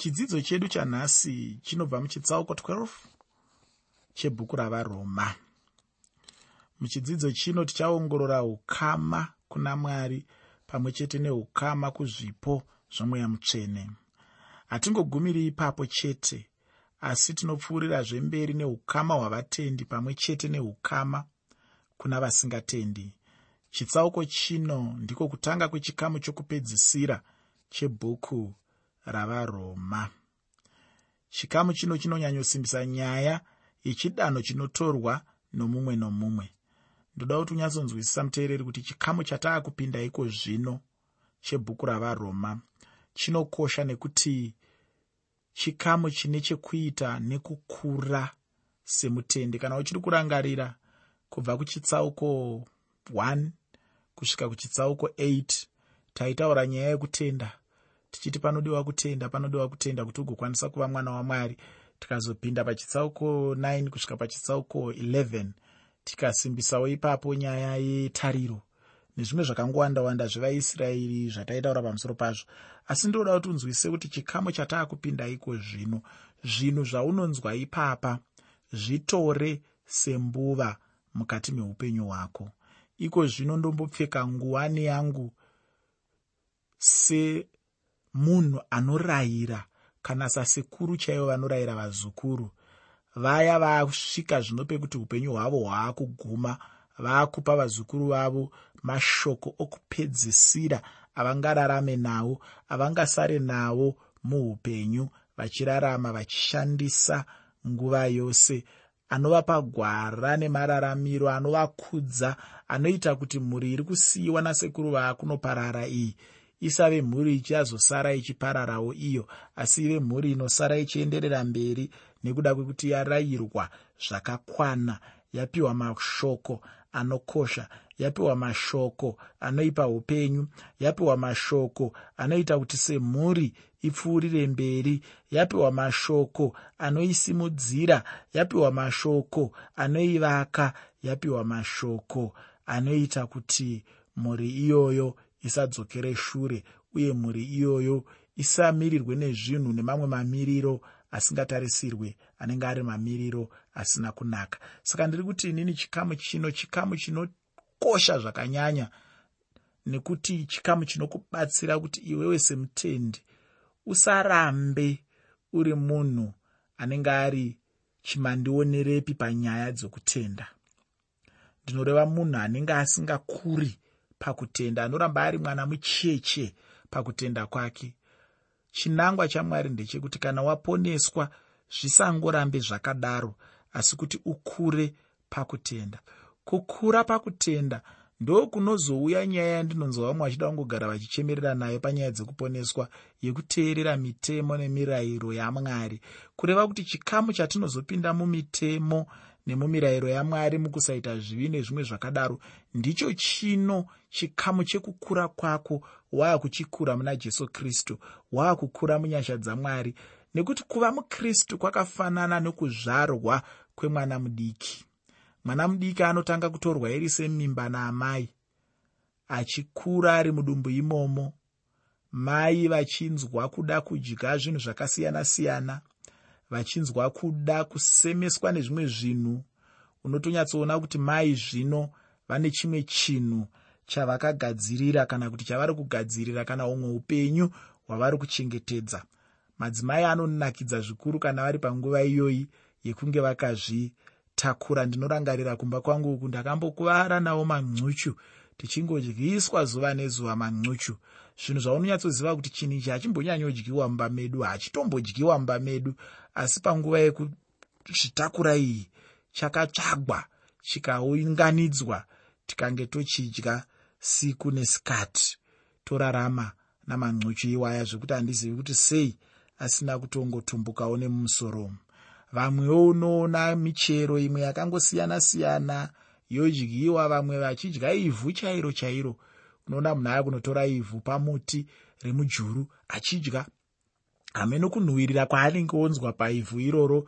chidzidzo chedu chanhasi chinobva muchitsauko 12 chebhuku ravaroma muchidzidzo chino tichaongorora ukama kuna mwari pamwe chete neukama kuzvipo zvomweya mutsvene. Hatingogumiri ipapo chete asi tinopfuurirazve mberi neukama hwavatendi pamwe chete neukama kuna vasingatendi. Chitsauko chino ndiko kutanga kwechikamu chokupedzisira chebhuku ravaroma. Chikamu chino chinonyanyosimbisa nyaya yechidanho chinotorwa nomumwe nomumwe. Ndoda kuti unyatsonzwisisa muteereri kuti chikamu chataa kupinda iko zvino chebhuku ravaroma. Chinokosha nekuti chikamu chine chekuita nekukura semutende. Kana uchiri kurangarira kubva kuchitsauko 1 kusvika kuchitsauko 8 taitaura nyaya yekutenda tichiti panodiwa kutenda panodiwa kutenda kuti ugokwanisa kuva mwana wamwari. Tikazopinda pachitsauko 9 kusvika pachitsauko 11 tikasimbisawo ipapo nyaya yetariro. Nezvimwe zvakangowanda-wanda zvevaisraeri zvataitaura pamusoro pazvo. Asi ndoda kuti unzwise kuti chikamu chataa kupinda iko zvino zvinhu zvaunonzwa ipapa zvitore sembuva mukati meupenyu hwako. Iko zvino ndombopfeka nguwani yangu semunhu anorayira kana sasekuru chaivo vanorayira vazukuru vaya vasvika zvino pekuti upenyu hwavo hwaakuguma vaakupa vazukuru vavo mashoko okupedzisira avangararame nawo avangasare nawo muupenyu vachirarama vachishandisa nguva yose. Anovapa gwara nemararamiro anovakudza anoita kuti mhuri iri kusiyiwa nasekuru vaakunoparara iyi isave mhuri ichazosara ichipararawo iyo asi ive mhuri inosara ichienderera mberi nekuda kwekuti yarayirwa zvakakwana. Yapiwa mashoko anokosha yapiwa mashoko anoipa upenyu yapiwa mashoko anoita kuti semhuri ipfuurire mberi yapiwa mashoko anoisimudzira yapiwa mashoko anoivaka yapiwa mashoko anoita kuti mhuri iyoyo isadzokere shure uye mhuri iyoyo isamirirwe nezvinhu nemamwe mamiriro asingatarisirwe anenge ari mamiriro asina kunaka. Saka ndiri kuti inini chikamu chino chikamu chinokosha zvakanyanya nekuti chikamu chinokubatsira kuti iwewe semutendi usarambe uri munhu anenge ari chimandionerepi panyaya dzokutenda. Ndinoreva munhu anenge asingakuri pakutenda. Anoramba ari mwana mucheche pakutenda kwake. Chinangwa chamwari ndechekuti kana waponeswa zvisangorambe zvakadaro asi kuti ukure pakutenda. Kukura pakutenda ndo kunozouya nyaya yandinonzwa vamwe vachida kungogara vachichemerera nayo panyaya dzekuponeswa yekuteerera mitemo nemirayiro yamwari. Kureva kuti chikamu chatinozopinda mumitemo nemumirayiro yamwari mukusaita zvivi nezvimwe zvakadaro. Ndicho chino chikamu chekukura kwako. Waakuchikura muna jesu kristu. Waakukura munyasha dzamwari. Nekuti kuva mukristu kwakafanana nokuzvarwa kwemwana mudiki. Mwana mudiki anotanga kutorwa iri semimba naamai achikura ari mudumbu imomo. Mai vachinzwa kuda kudya zvinhu zvakasiyana-siyana vachinzwa kuda kusemeswa nezvimwe zvinhu. Unotonyatsoona kuti mai zvino vane chimwe chinhu chavakagadzirira kana kuti chavari kugadzirira kana umwe upenyu hwavari kuchengetedza. Madzimai anonakidza zvikuru kana vari panguva iyoyi yekunge vakazvitakura. Ndinorangarira kumba kwangu uku ndakambokuvara nawo mancuchu tichingodyiswa zuva nezuva mancuchu zvinhu zvaunonyatsoziva kuti chinhu ichi hachimbonyanyodyiwa mumba medu hachitombodyiwa mumba medu asi panguva yekuzvitakura iyi chakatsvagwa chikaunganidzwa tikange tochidya siku nesikati torarama namancuchu iwaya zvekuti handizivi kuti sei asina kutongotumbukawo nemumusoro vamwewo unoona michero imwe yakangosiyana-siyana yodyiwa vamwe vachidya ivhu chairo chairo unoona munhu aya kunotora ivhu pamuti remujuru achidya hamene kunhuhwirira kwaanenge onzwa paivhu iroro.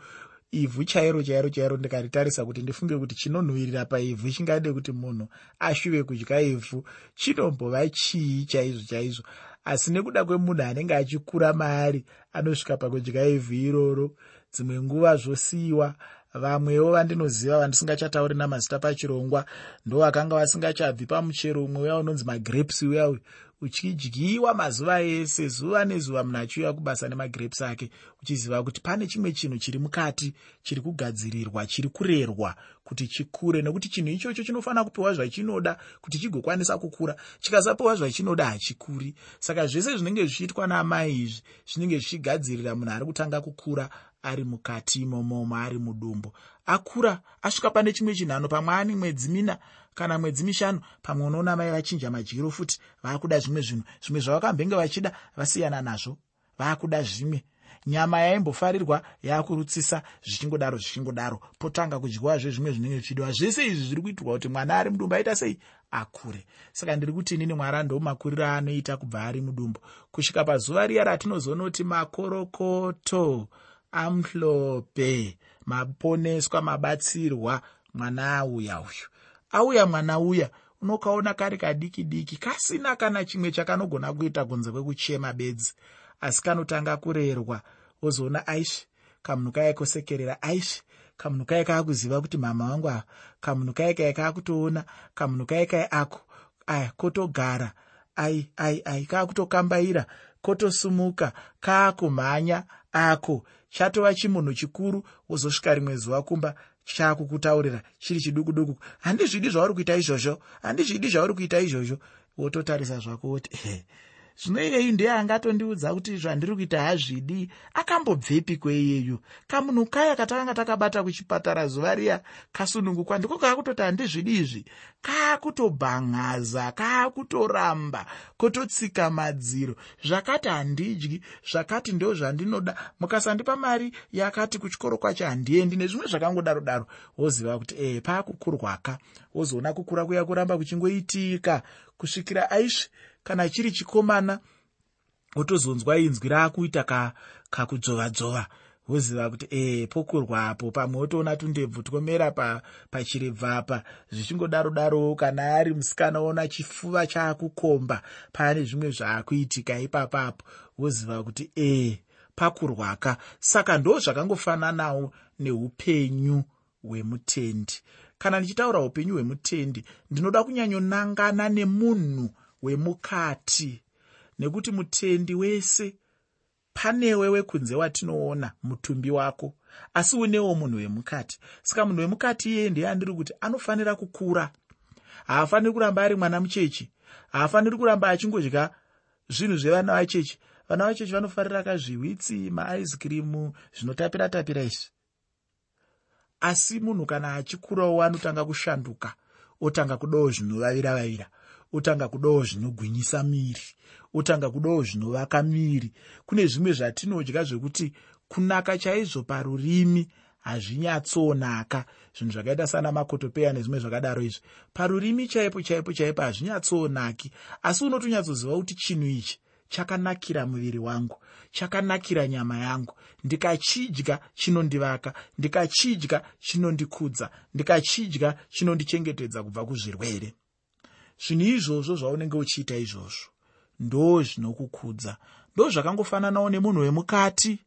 Ivhu chairo chairo chairo ndikaritarisa kuti ndifunge kuti chinonhuhwirira paivhu chingade kuti munhu ashuve kudya ivhu. Chinombova chii chaizvo chaizvo? Asi nekuda kwemunhu anenge achikura maari anosvika pakudya ivhu iroro dzimwe nguva zvosiyiwa vamwewo vandinoziva vandisingachatauri namazita pachirongwa ndo vakanga vasingachabvi pamuchero umwe uya unonzi magreps uya uyu uchidyiwa mazuva ese zuva nezuva munhu achiuya kubasa nemagreps ake uchiziva kuti pane chimwe chinhu chiri mukati chiri kugadzirirwa chiri kurerwa kuti chikure. Nekuti chinhu ichocho chinofanira kupiwa zvachinoda kuti chigokwanisa kukura. Chikasapiwa zvachinoda hachikuri. Saka zvese zvinenge zvichiitwa naamai izvi zvinenge zvichigadzirira munhu ari kutanga kukura ari mukati imomomo ari mudumbu. Akura asvika pane chimwe chinhano pamwe ani mwedzi mina kana mwedzi mishanu pamwe unoona mai vachinja madyiro futi vaakuda zvimwe zvinhu. Zvimwe zvavakambenge vachida vasiyana nazvo. Vaakuda zvimwe. Nyama yaimbofarirwa yaakurutsisa zvichingodaro zvichingodaro. Potanga kudyiwazve zvimwe zvinenge zvichidiwa. Zvese izvi zviri kuitirwa kuti mwana ari mudumbu aita sei? Akure. Saka ndiri kuti inini mwari ndo makuriro aanoita kubva ari mudumbu. Kusvika pazuva riya ratinozonoti makorokoto amuhlope maponeswa mabatsirwa mwana auya uyu auya mwana uya unokaona kari kadiki diki kasina kana chimwe chakanogona kuita kunze kwekuchema bedzi. Asi kanotanga kurerwa wozoona aishi kamunhu kaya kosekerera aishi kamunhu kaya kaakuziva kuti mama vangu ava kamunhu kaya kaya kaakutoona kamunhu kaya kaya ako aya kotogara ai ai ai kaakutokambaira kotosumuka kaakumhanya ako. Chatova chimunhu chikuru wozosvika rimwe zuva kumba chaakukutaurira chiri chiduku duku handizvidi zvauri kuita izvozvo. Handizvidi zvauri kuita izvozvo. Wototarisa zvako woti zvino iyeyu ndiye angatondiudza kuti zvandiri kuita hazvidi. Akambobvepi kweiyeyu kamunhu kaya katakanga takabata kuchipatara zuva riya kasunungukwa ndiko kaakutoti handizvidi izvi. Kaakutobhan'aza kaakutoramba kototsika madziro. Zvakati handidyi zvakati ndo zvandinoda. Mukasandipa mari yakati kuchikoro kwacho handiendi nezvimwe zvakangodaro daro. Woziva kuti e paakukurwaka. Wozoona kukura kuya kuramba kuchingoitika. Kusvikira aisvi kana chiri chikomana wotozonzwa inzwi raakuita kakudzova-dzova ka woziva kuti e pokurwapo pamwe wotoona tundebvu twomera pachirebva apa. Zvichingodaro darowo kana ari musikana ona chifuva chaakukomba paane zvimwe zvaakuitika ipapapo. Woziva kuti e pakurwaka. Saka ndo zvakangofananawo neupenyu hwemutendi. Kana ndichitaura upenyu hwemutendi ndinoda kunyanyonangana nemunhu wemukati. Nekuti mutendi wese panewe wekunze watinoona mutumbi wako asi unewo munhu wemukati. Saka munhu wemukati iyeye ndiye andiri kuti anofanira kukura. Haafaniri kuramba ari mwana muchechi. Haafaniri kuramba achingodya zvinhu zvevana vachechi. Vana vachechi vanofarira kazviwitsi maaizikirimu zvinotapira tapira izvi. Asi munhu kana achikurawo anotanga kushanduka otanga kudawo zvinovavira vavira otanga kudawo zvinogwinyisa miri otanga kudawo zvinovaka miri. Kune zvimwe zvatinodya zvekuti kunaka chaizvo parurimi hazvinyatsonaka. Zvinhu zvakaita sana makotopeya nezvimwe zvakadaro izvi. Parurimi chaipo chaipo chaipo hazvinyatsonaki asi unotonyatsoziva kuti chinhu ichi chakanakira muviri wangu chakanakira nyama yangu. Ndikachidya chinondivaka ndikachidya chinondikudza ndikachidya chinondichengetedza kubva kuzvirwere zvinhu izvozvo zvaunenge uchiita izvozvo? Ndo zvinokukudza. Ndo zvakangofananawo nemunhu wemukati.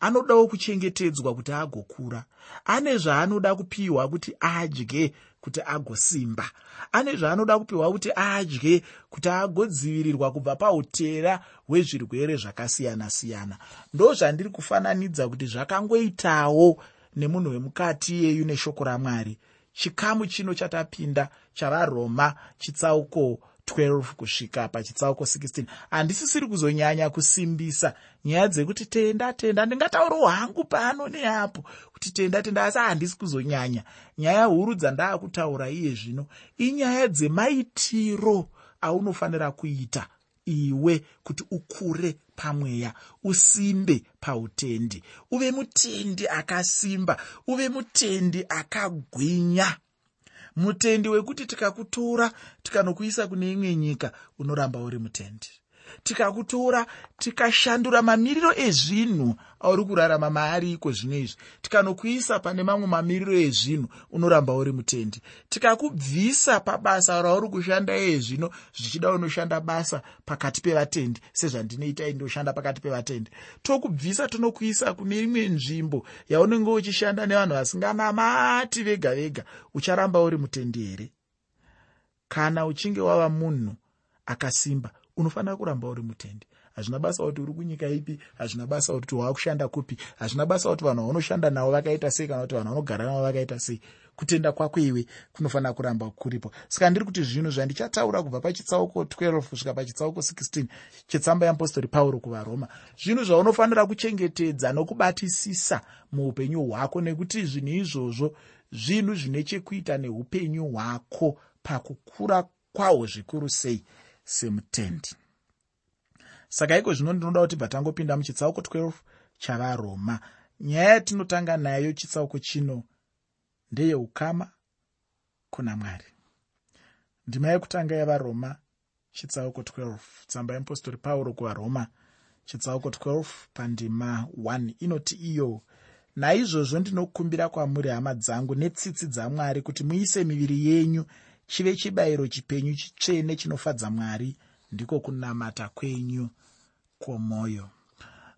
Anodawo kuchengetedzwa kuti agokura. Ane zvaanoda kupiwa kuti adye kuti agosimba. Ane zvaanoda kupiwa kuti adye kuti agodzivirirwa kubva pautera hwezvirwere zvakasiyana-siyana. Ndo zvandiri kufananidza kuti zvakangoitawo nemunhu wemukati iyeyu neshoko ramwari chikamu chino chatapinda chavaroma chitsauko 12 kusvika pachitsauko 16 handisisiri kuzonyanya kusimbisa nyaya dzekuti tenda tenda ndingataurawo hangu pano neapo. Kuti tenda tenda asi handisi kuzonyanya. Nyaya huru dzandaakutaura iye zvino inyaya dzemaitiro aunofanira kuita iwe kuti ukure pamweya usimbe pautendi. Uve mutendi akasimba uve mutendi akagwinya. Mutendi wekuti tikakutora tikanokuisa kune imwe nyika unoramba uri mutendi tikakutora tikashandura mamiriro ezvinhu auri kurarama maari iko zvino izvi. Tikanokuisa pane mamwe mamiriro ezvinhu unoramba uri mutendi. Tikakubvisa pabasa rauri kushanda iye zvino zvichida unoshanda basa pakati pevatendi sezvandinoita indoshanda pakati pevatendi. Tokubvisa tonokuisa kune imwe nzvimbo yaunenge uchishanda nevanhu vasinganamati vega vega ucharamba uri mutendi here? Kana uchinge wava munhu akasimba unofanira kuramba uri mutendi. Hazvina basa kuti uri kunyika ipi hazvina basa kuti waakushanda kupi hazvina basa kuti vanhu vaunoshanda navo vakaita sei kana kuti vanhu vanogara navo vakaita sei. Kutenda kwako iwe kunofanira kuramba kuripo. Saka ndiri kuti zvinhu zvandichataura kubva pachitsauko 12 kusvika pachitsauko 16 chetsamba yeapostori pauro kuvaroma zvinhu zvaunofanira kuchengetedza nokubatisisa muupenyu hwako nekuti zvinhu izvozvo zvinhu zvine chekuita neupenyu hwako pakukura kwahwo zvikuru sei semutendi. Saka iko zvino ndinoda kuti bvatangopinda muchitsauko 12 chavaroma? Nyaya yatinotanga nayo chitsauko chino ndeyeukama kuna mwari. Ndima yekutanga yavaroma chitsauko 12 tsamba yeapostori pauro kuvaroma chitsauko 12 pandima 1 inoti iyo naizvozvo ndinokumbira kwamuri hama dzangu netsitsi dzamwari kuti muise miviri yenyu chive chibayiro chipenyu chitsvene chinofadza mwari ndiko kunamata kwenyu kwomwoyo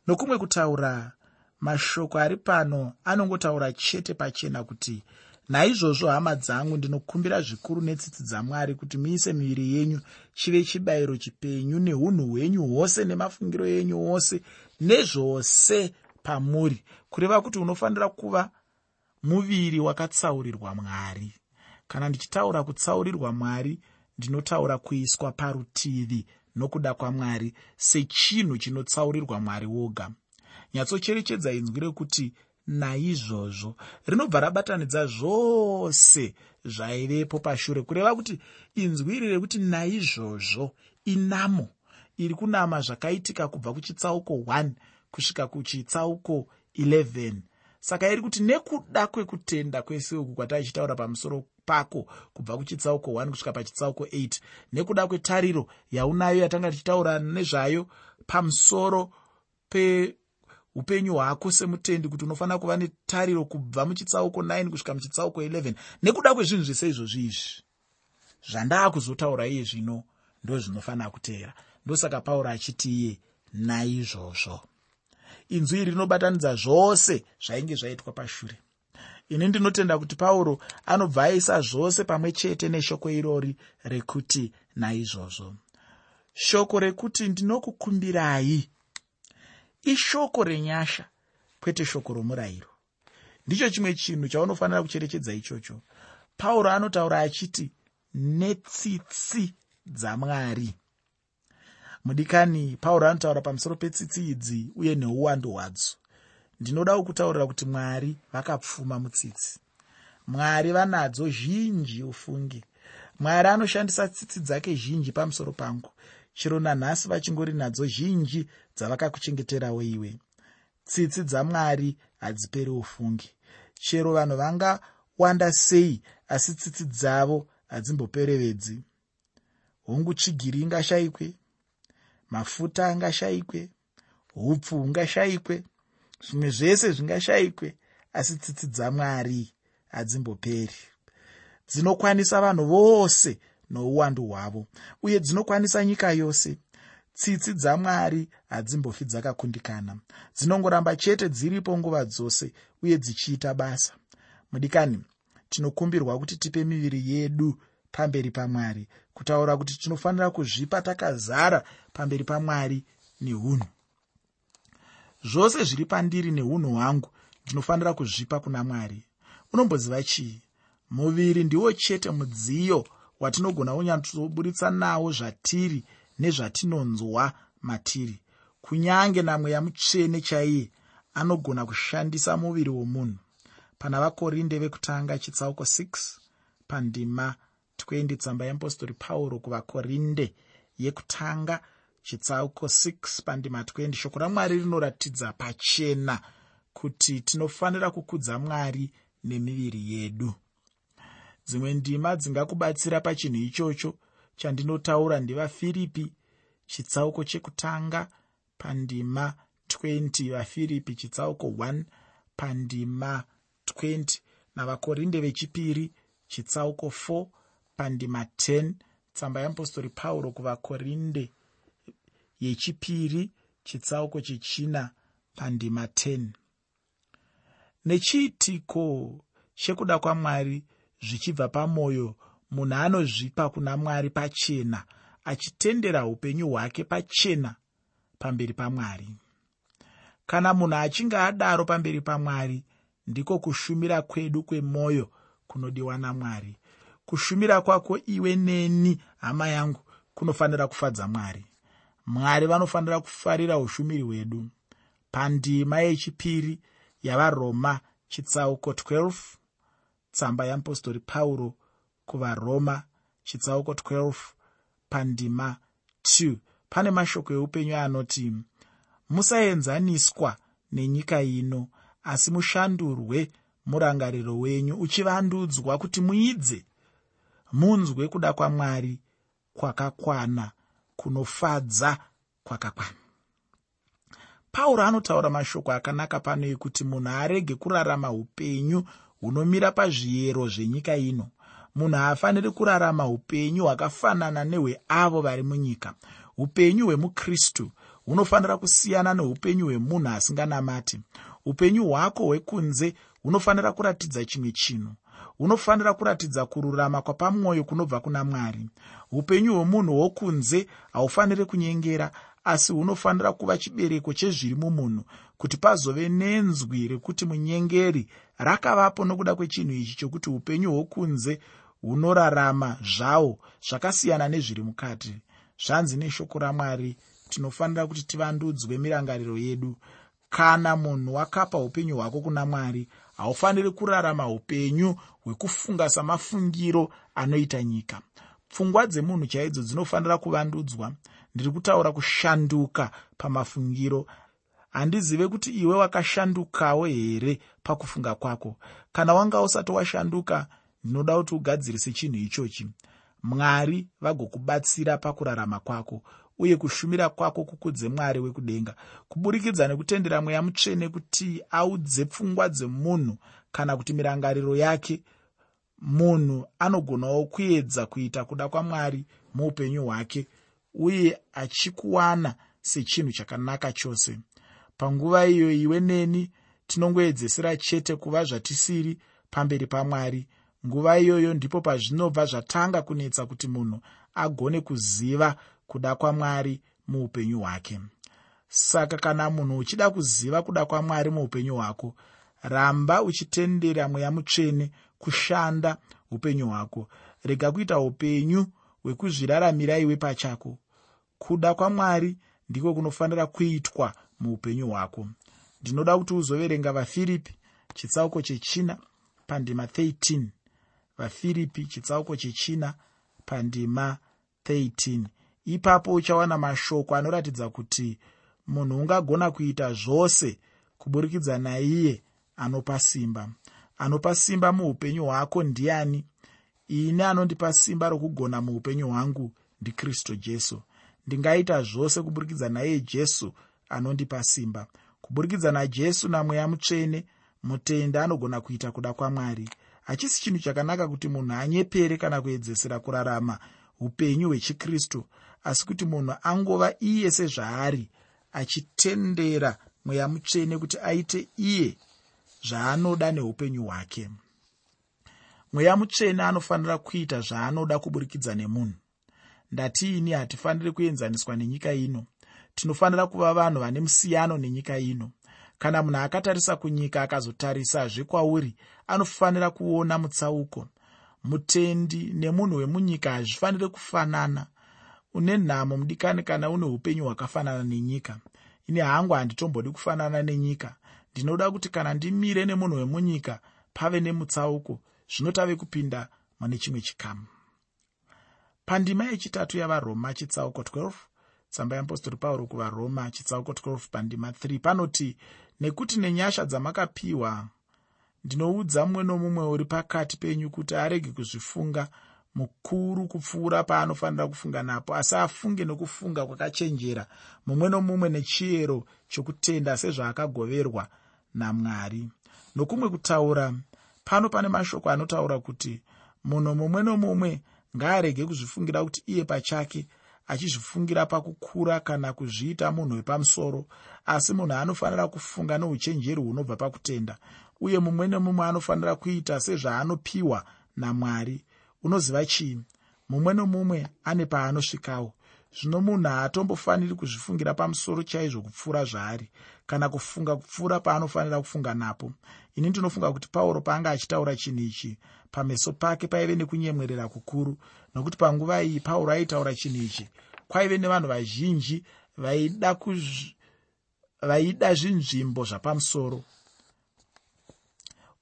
nokumwe kutaura mashoko ari pano anongotaura chete pachena kuti naizvozvo hama dzangu ndinokumbira zvikuru netsitsi dzamwari kuti muise miviri yenyu chive chibayiro chipenyu neunhu hwenyu hwose nemafungiro enyu ose nezvose pamuri kureva kuti unofanira kuva muviri wakatsaurirwa mwari kana ndichitaura kutsaurirwa mwari ndinotaura kuiswa parutivi nokuda kwamwari sechinhu chinotsaurirwa mwari woga. Nyatsocherechedza inzwi rekuti naizvozvo. Rinobva rabatanidza zvose zvaivepo pashure kureva kuti inzwi iri rekuti naizvozvo inamo. Iri kunama zvakaitika kubva kuchitsauko 1 kusvika kuchitsauko 11 saka iri kuti nekuda kwekutenda kwese uku kwataichitaura pamusoro pako kubva kuchitsauko 1 kusvika pachitsauko 8 nekuda kwetariro yaunayo yatanga tichitaura nezvayo pamusoro peupenyu hwako semutendi kuti unofanira kuva netariro kubva muchitsauko 9 kusvika muchitsauko 11 nekuda kwezvinhu zvese izvozvi izvi zvandaa kuzotaura iye zvino ndo zvinofanira kuteera. Ndosaka pauro achiti iye naizvozvo. Inzwi iri rinobatanidza zvose zvainge zvaitwa pashure ini ndinotenda kuti pauro anobva aisa zvose pamwe chete neshoko irori rekuti naizvozvo. Shoko rekuti ndinokukumbirai ishoko renyasha kwete shoko romurayiro. Ndicho chimwe chinhu chaunofanira kucherechedza ichocho. Pauro anotaura achiti netsitsi dzamwari mudikani pauro anotaura pamusoro petsitsi idzi uye neuwandu hwadzo ndinodawo kutaurira kuti mwari vakapfuma mutsitsi. Mwari vanadzo zhinji ufungi. Mwari anoshandisa tsitsi dzake zhinji pamusoro pangu. Chero nanhasi vachingori nadzo zhinji dzavakakuchengeterawo iwe. Tsitsi dzamwari hadziperi ufungi. Chero vanhu vangawanda sei asi tsitsi dzavo hadzimboperevedzi. Hongu tsvigiri ingashayikwe mafuta angashayikwe upfu hungashayikwe zvimwe zvese zvingashayikwe asi tsitsi dzamwari hadzimboperi dzinokwanisa vanhu vose nouwandu hwavo uye dzinokwanisa nyika yose. Tsitsi dzamwari hadzimbofi dzakakundikana. Dzinongoramba chete dziripo nguva dzose uye dzichiita basa. Mudikani tinokumbirwa kuti tipe miviri yedu pamberi pamwari kutaura kuti tinofanira kuzvipa takazara pamberi pamwari neunhu zvose zviri pandiri neunhu hwangu ndinofanira kuzvipa kuna mwari. Unomboziva chii? Muviri ndiwo chete mudziyo watinogona kunyatsoburitsa nawo zvatiri nezvatinonzwa matiri. Kunyange namweya mutsvene chaiye anogona kushandisa muviri womunhu. Pana vakorinde vekutanga chitsauko 6 pandima 20 tsamba yeapostori pauro kuvakorinde yekutanga chitsauko 6 pandima 20 shoko ramwari rinoratidza pachena kuti tinofanira kukudza mwari nemiviri yedu. Dzimwe ndima dzingakubatsira pachinhu ichocho chandinotaura ndevafiripi chitsauko chekutanga pandima 20 vafiripi chitsauko 1 pandima 20 navakorinde vechipiri chitsauko 4 pandima 10 tsamba yeapostori pauro kuvakorinde yechipiri chitsauko chechina pandima 10 nechiitiko chekuda kwamwari zvichibva pamwoyo munhu anozvipa kuna mwari pachena achitendera upenyu hwake pachena pamberi pamwari? Kana munhu achinge adaro pamberi pamwari ndiko kushumira kwedu kwemwoyo kunodiwa namwari. Kushumira kwako iwe neni hama yangu kunofanira kufadza mwari mwari vanofanira kufarira ushumiri hwedu. Pandima yechipiri yavaroma chitsauko 12 tsamba yeapostori pauro kuvaroma chitsauko 12 pandima 2 pane mashoko eupenyu anoti musaenzaniswa nenyika ino asi mushandurwe murangariro wenyu uchivandudzwa kuti muidze. Munzwe kuda kwamwari kwakakwana kunofadza kwakakwana. Pauro anotaura mashoko akanaka pano ekuti munhu arege kurarama upenyu hunomira pazviyero zvenyika ino. Munhu haafaniri kurarama upenyu hwakafanana nehweavo vari munyika. Upenyu hwemukristu hunofanira kusiyana neupenyu hwemunhu asinganamati. Upenyu hwako hwekunze hunofanira kuratidza chimwe chinhu hunofanira kuratidza kururama kwapamwoyo kunobva kuna mwari. Upenyu hwemunhu wokunze haufaniri kunyengera asi hunofanira kuva chibereko chezviri mumunhu kuti pazove nenzwi rekuti munyengeri rakavapo nokuda kwechinhu ichi chokuti upenyu hwokunze hunorarama zvavo zvakasiyana nezviri mukati. Zvanzi neshoko ramwari tinofanira kuti tivandudzwe mirangariro yedu. Kana munhu wakapa upenyu hwako kuna mwari haufaniri kurarama upenyu hwekufunga samafungiro anoita nyika. Pfungwa dzemunhu chaidzo dzinofanira kuvandudzwa. Ndiri kutaura kushanduka pamafungiro. Handizive kuti iwe wakashandukawo here pakufunga kwako. Kana wanga usati washanduka ndinoda kuti ugadzirise chinhu ichochi. Mwari vagokubatsira pakurarama kwako uye kushumira kwako kukudze mwari wekudenga. Kuburikidza nekutendera mweya mutsvene kuti audze pfungwa dzemunhu kana kuti mirangariro yake munhu anogonawo kuedza kuita kuda kwamwari muupenyu hwake uye achikuwana sechinhu chakanaka chose. Panguva iyo iwe neni tinongoedzesera chete kuva zvatisiri pamberi pamwari nguva iyoyo ndipo pazvinobva zvatanga kunetsa kuti munhu agone kuziva kuda kwamwari muupenyu hwake. Saka kana munhu uchida kuziva kuda kwamwari muupenyu hwako ramba uchitendera mweya mutsvene kushanda upenyu hwako. Rega kuita upenyu hwekuzviraramira iwe pachako. Kuda kwamwari ndiko kunofanira kuitwa muupenyu hwako. Ndinoda kuti uzoverenga vafiripi chitsauko chechina pandima 13 vafiripi chitsauko chechina pandima 13 ipapo uchawana mashoko anoratidza kuti munhu ungagona kuita zvose kuburikidza naiye anopa simba. Anopa simba muupenyu hwako ndiani? Ini anondipa simba rokugona muupenyu hwangu ndikristu jesu. Ndingaita zvose kuburikidza naiye jesu anondipa simba. Kuburikidza najesu namweya mutsvene mutende anogona kuita kuda kwamwari. Hachisi chinhu chakanaka kuti munhu anyepere kana kuedzesera kurarama upenyu hwechikristu asi kuti munhu angova iye sezvaari achitendera mweya mutsvene kuti aite iye zvaanoda neupenyu hwake. Mweya mutsvene anofanira kuita zvaanoda kuburikidza nemunhu. Ndatiini hatifaniri kuenzaniswa nenyika ino. Tinofanira kuva vanhu vane musiyano nenyika ino. Kana munhu akatarisa kunyika akazotarisa zvekwauri anofanira kuona mutsauko. Mutendi nemunhu wemunyika hazvifaniri kufanana une nhamo mudikani kana une upenyu hwakafanana nenyika. Ini hangu handitombodi kufanana nenyika. Ndinoda kuti kana ndimire nemunhu wemunyika pave nemutsauko zvinotave kupinda mune chimwe chikamu. Pandima yechitatu yavaroma chitsauko 12 tsamba yeapostori pauro kuvaroma chitsauko 12 pandima 3 panoti nekuti nenyasha dzamakapiwa ndinoudza mumwe nomumwe uri pakati penyu kuti arege kuzvifunga mukuru kupfuura paanofanira kufunga napo asi afunge nokufunga kwakachenjera mumwe nomumwe nechiyero chokutenda sezvaakagoverwa namwari. Nokumwe kutaura pano pane mashoko anotaura kuti munhu mumwe nomumwe ngaarege kuzvifungira kuti iye pachake achizvifungira pakukura kana kuzviita munhu wepamusoro asi munhu anofanira kufunga nouchenjeri hunobva pakutenda uye mumwe nemumwe anofanira kuita sezvaanopiwa namwari unoziva chii? Mumwe nomumwe ane paanosvikawo. Zvino munhu haatombofaniri kuzvifungira pamusoro chaizvo kupfuura zvaari kana kufunga kupfuura paanofanira kufunga napo. Ini ndinofunga kuti pauro paanga achitaura chinhu ichi pameso pake paive nekunyemwerera kukuru nokuti panguva iyi pauro aitaura chinhu ichi. Kwaive nevanhu vazhinji vaida vaida zvinzvimbo zvapamusoro.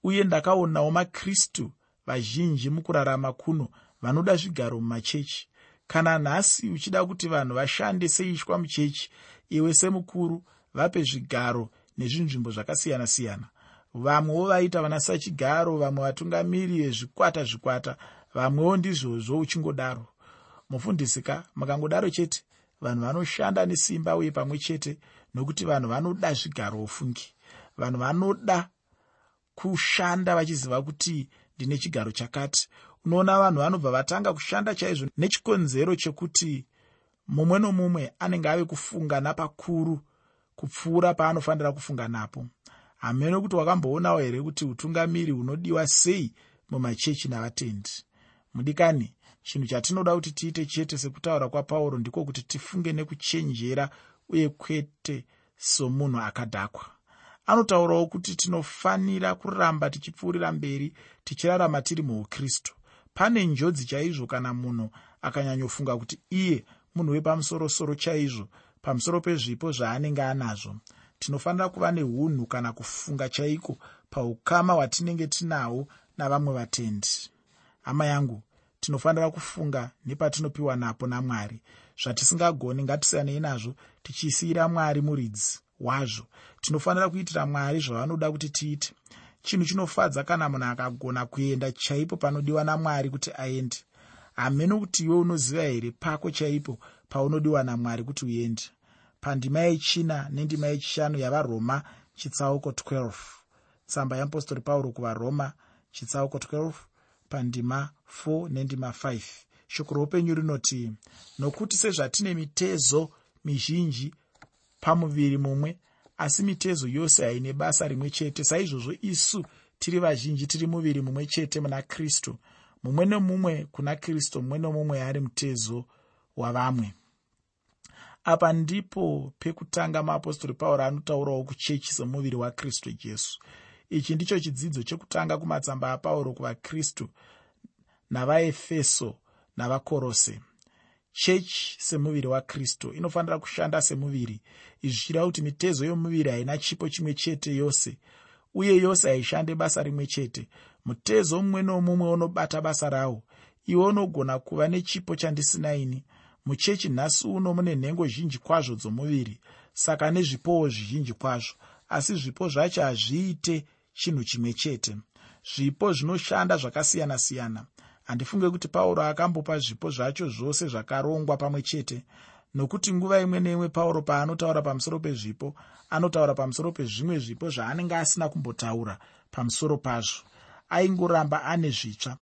Uye ndakaonawo makristu vazhinji mukurarama kuno vanoda zvigaro mumachechi. Kana nhasi uchida kuti vanhu vashande seishwa muchechi iwe semukuru vape zvigaro nezvinzvimbo zvakasiyana-siyana. Vamwewo vaita vana sachigaro vamwe vatungamiri vezvikwata zvikwata vamwewo ndizvozvo uchingodaro. Mufundisika mukangodaro chete vanhu vanoshanda nesimba uye pamwe chete nokuti vanhu vanoda zvigaro ofungi vanhu vanoda kushanda vachiziva kuti ndine chigaro chakati. Unoona vanhu vanobva vatanga kushanda chaizvo nechikonzero chekuti mumwe nomumwe anenge ave kufunga napakuru kupfuura paanofanira kufunga napo. Hamene kuti wakamboonawo here kuti utungamiri hunodiwa sei mumachechi navatendi? Mudikani chinhu chatinoda kuti tiite chete sekutaura kwapauro ndiko kuti tifunge nekuchenjera uye kwete somunhu akadhakwa anotaurawo kuti tinofanira kuramba tichipfuurira mberi tichirarama tiri muukristu pane njodzi chaizvo kana munhu akanyanyofunga kuti iye munhu wepamusorosoro chaizvo pamusoro pezvipo zvaanenge anazvo tinofanira kuva neunhu kana kufunga chaiko paukama hwatinenge tinahwo navamwe vatendi. Hama yangu tinofanira kufunga nepatinopiwa napo namwari. Zvatisingagoni ngatisanei nazvo tichisiyira mwari muridzi wazvo. Tinofanira kuitira mwari zvavanoda kuti tiite. Chinhu chinofadza kana munhu akagona kuenda chaipo panodiwa namwari kuti aende. Hamene kuti iwe unoziva here pako chaipo paunodiwa namwari kuti uende? Pandima yechina nendima yechishanu yavaroma chitsauko 12 tsamba yeapostori pauro kuvaroma chitsauko 12 pandima 4 nendima 5 shoko roupenyu rinoti nokuti sezvatine mitezo mizhinji pamuviri mumwe asi mitezo yose haine basa rimwe chete. Saizvozvo isu tiri vazhinji tiri muviri mumwe chete muna kristu. Mumwe nemumwe kuna kristu mumwe nemumwe ari mutezo wavamwe. Apa ndipo pekutanga muapostori pauro anotaurawo kuchechi semuviri wakristu jesu. Ichi ndicho chidzidzo chekutanga kumatsamba apauro kuvakristu navaefeso navakorose chechi semuviri wakristu inofanira kushanda semuviri. Izvi zvichireva kuti mitezo yomuviri haina chipo chimwe chete yose uye yose haishande basa rimwe chete. Mutezo mumwe nomumwe unobata basa rawo. Iwe unogona kuva nechipo chandisinaini muchechi nhasi uno mune nhengo zhinji kwazvo dzomuviri saka nezvipowo zvizhinji kwazvo asi zvipo zvacho hazviite chinhu chimwe chete. Zvipo zvinoshanda zvakasiyana-siyana handifunge kuti pauro akambopa zvipo zvacho zvose zvakarongwa pamwe chete. Nokuti nguva imwe neimwe pauro paanotaura pamusoro pezvipo anotaura pamusoro pezvimwe zvipo zvaanenge asina kumbotaura pamusoro pazvo. Aingoramba ane zvitsva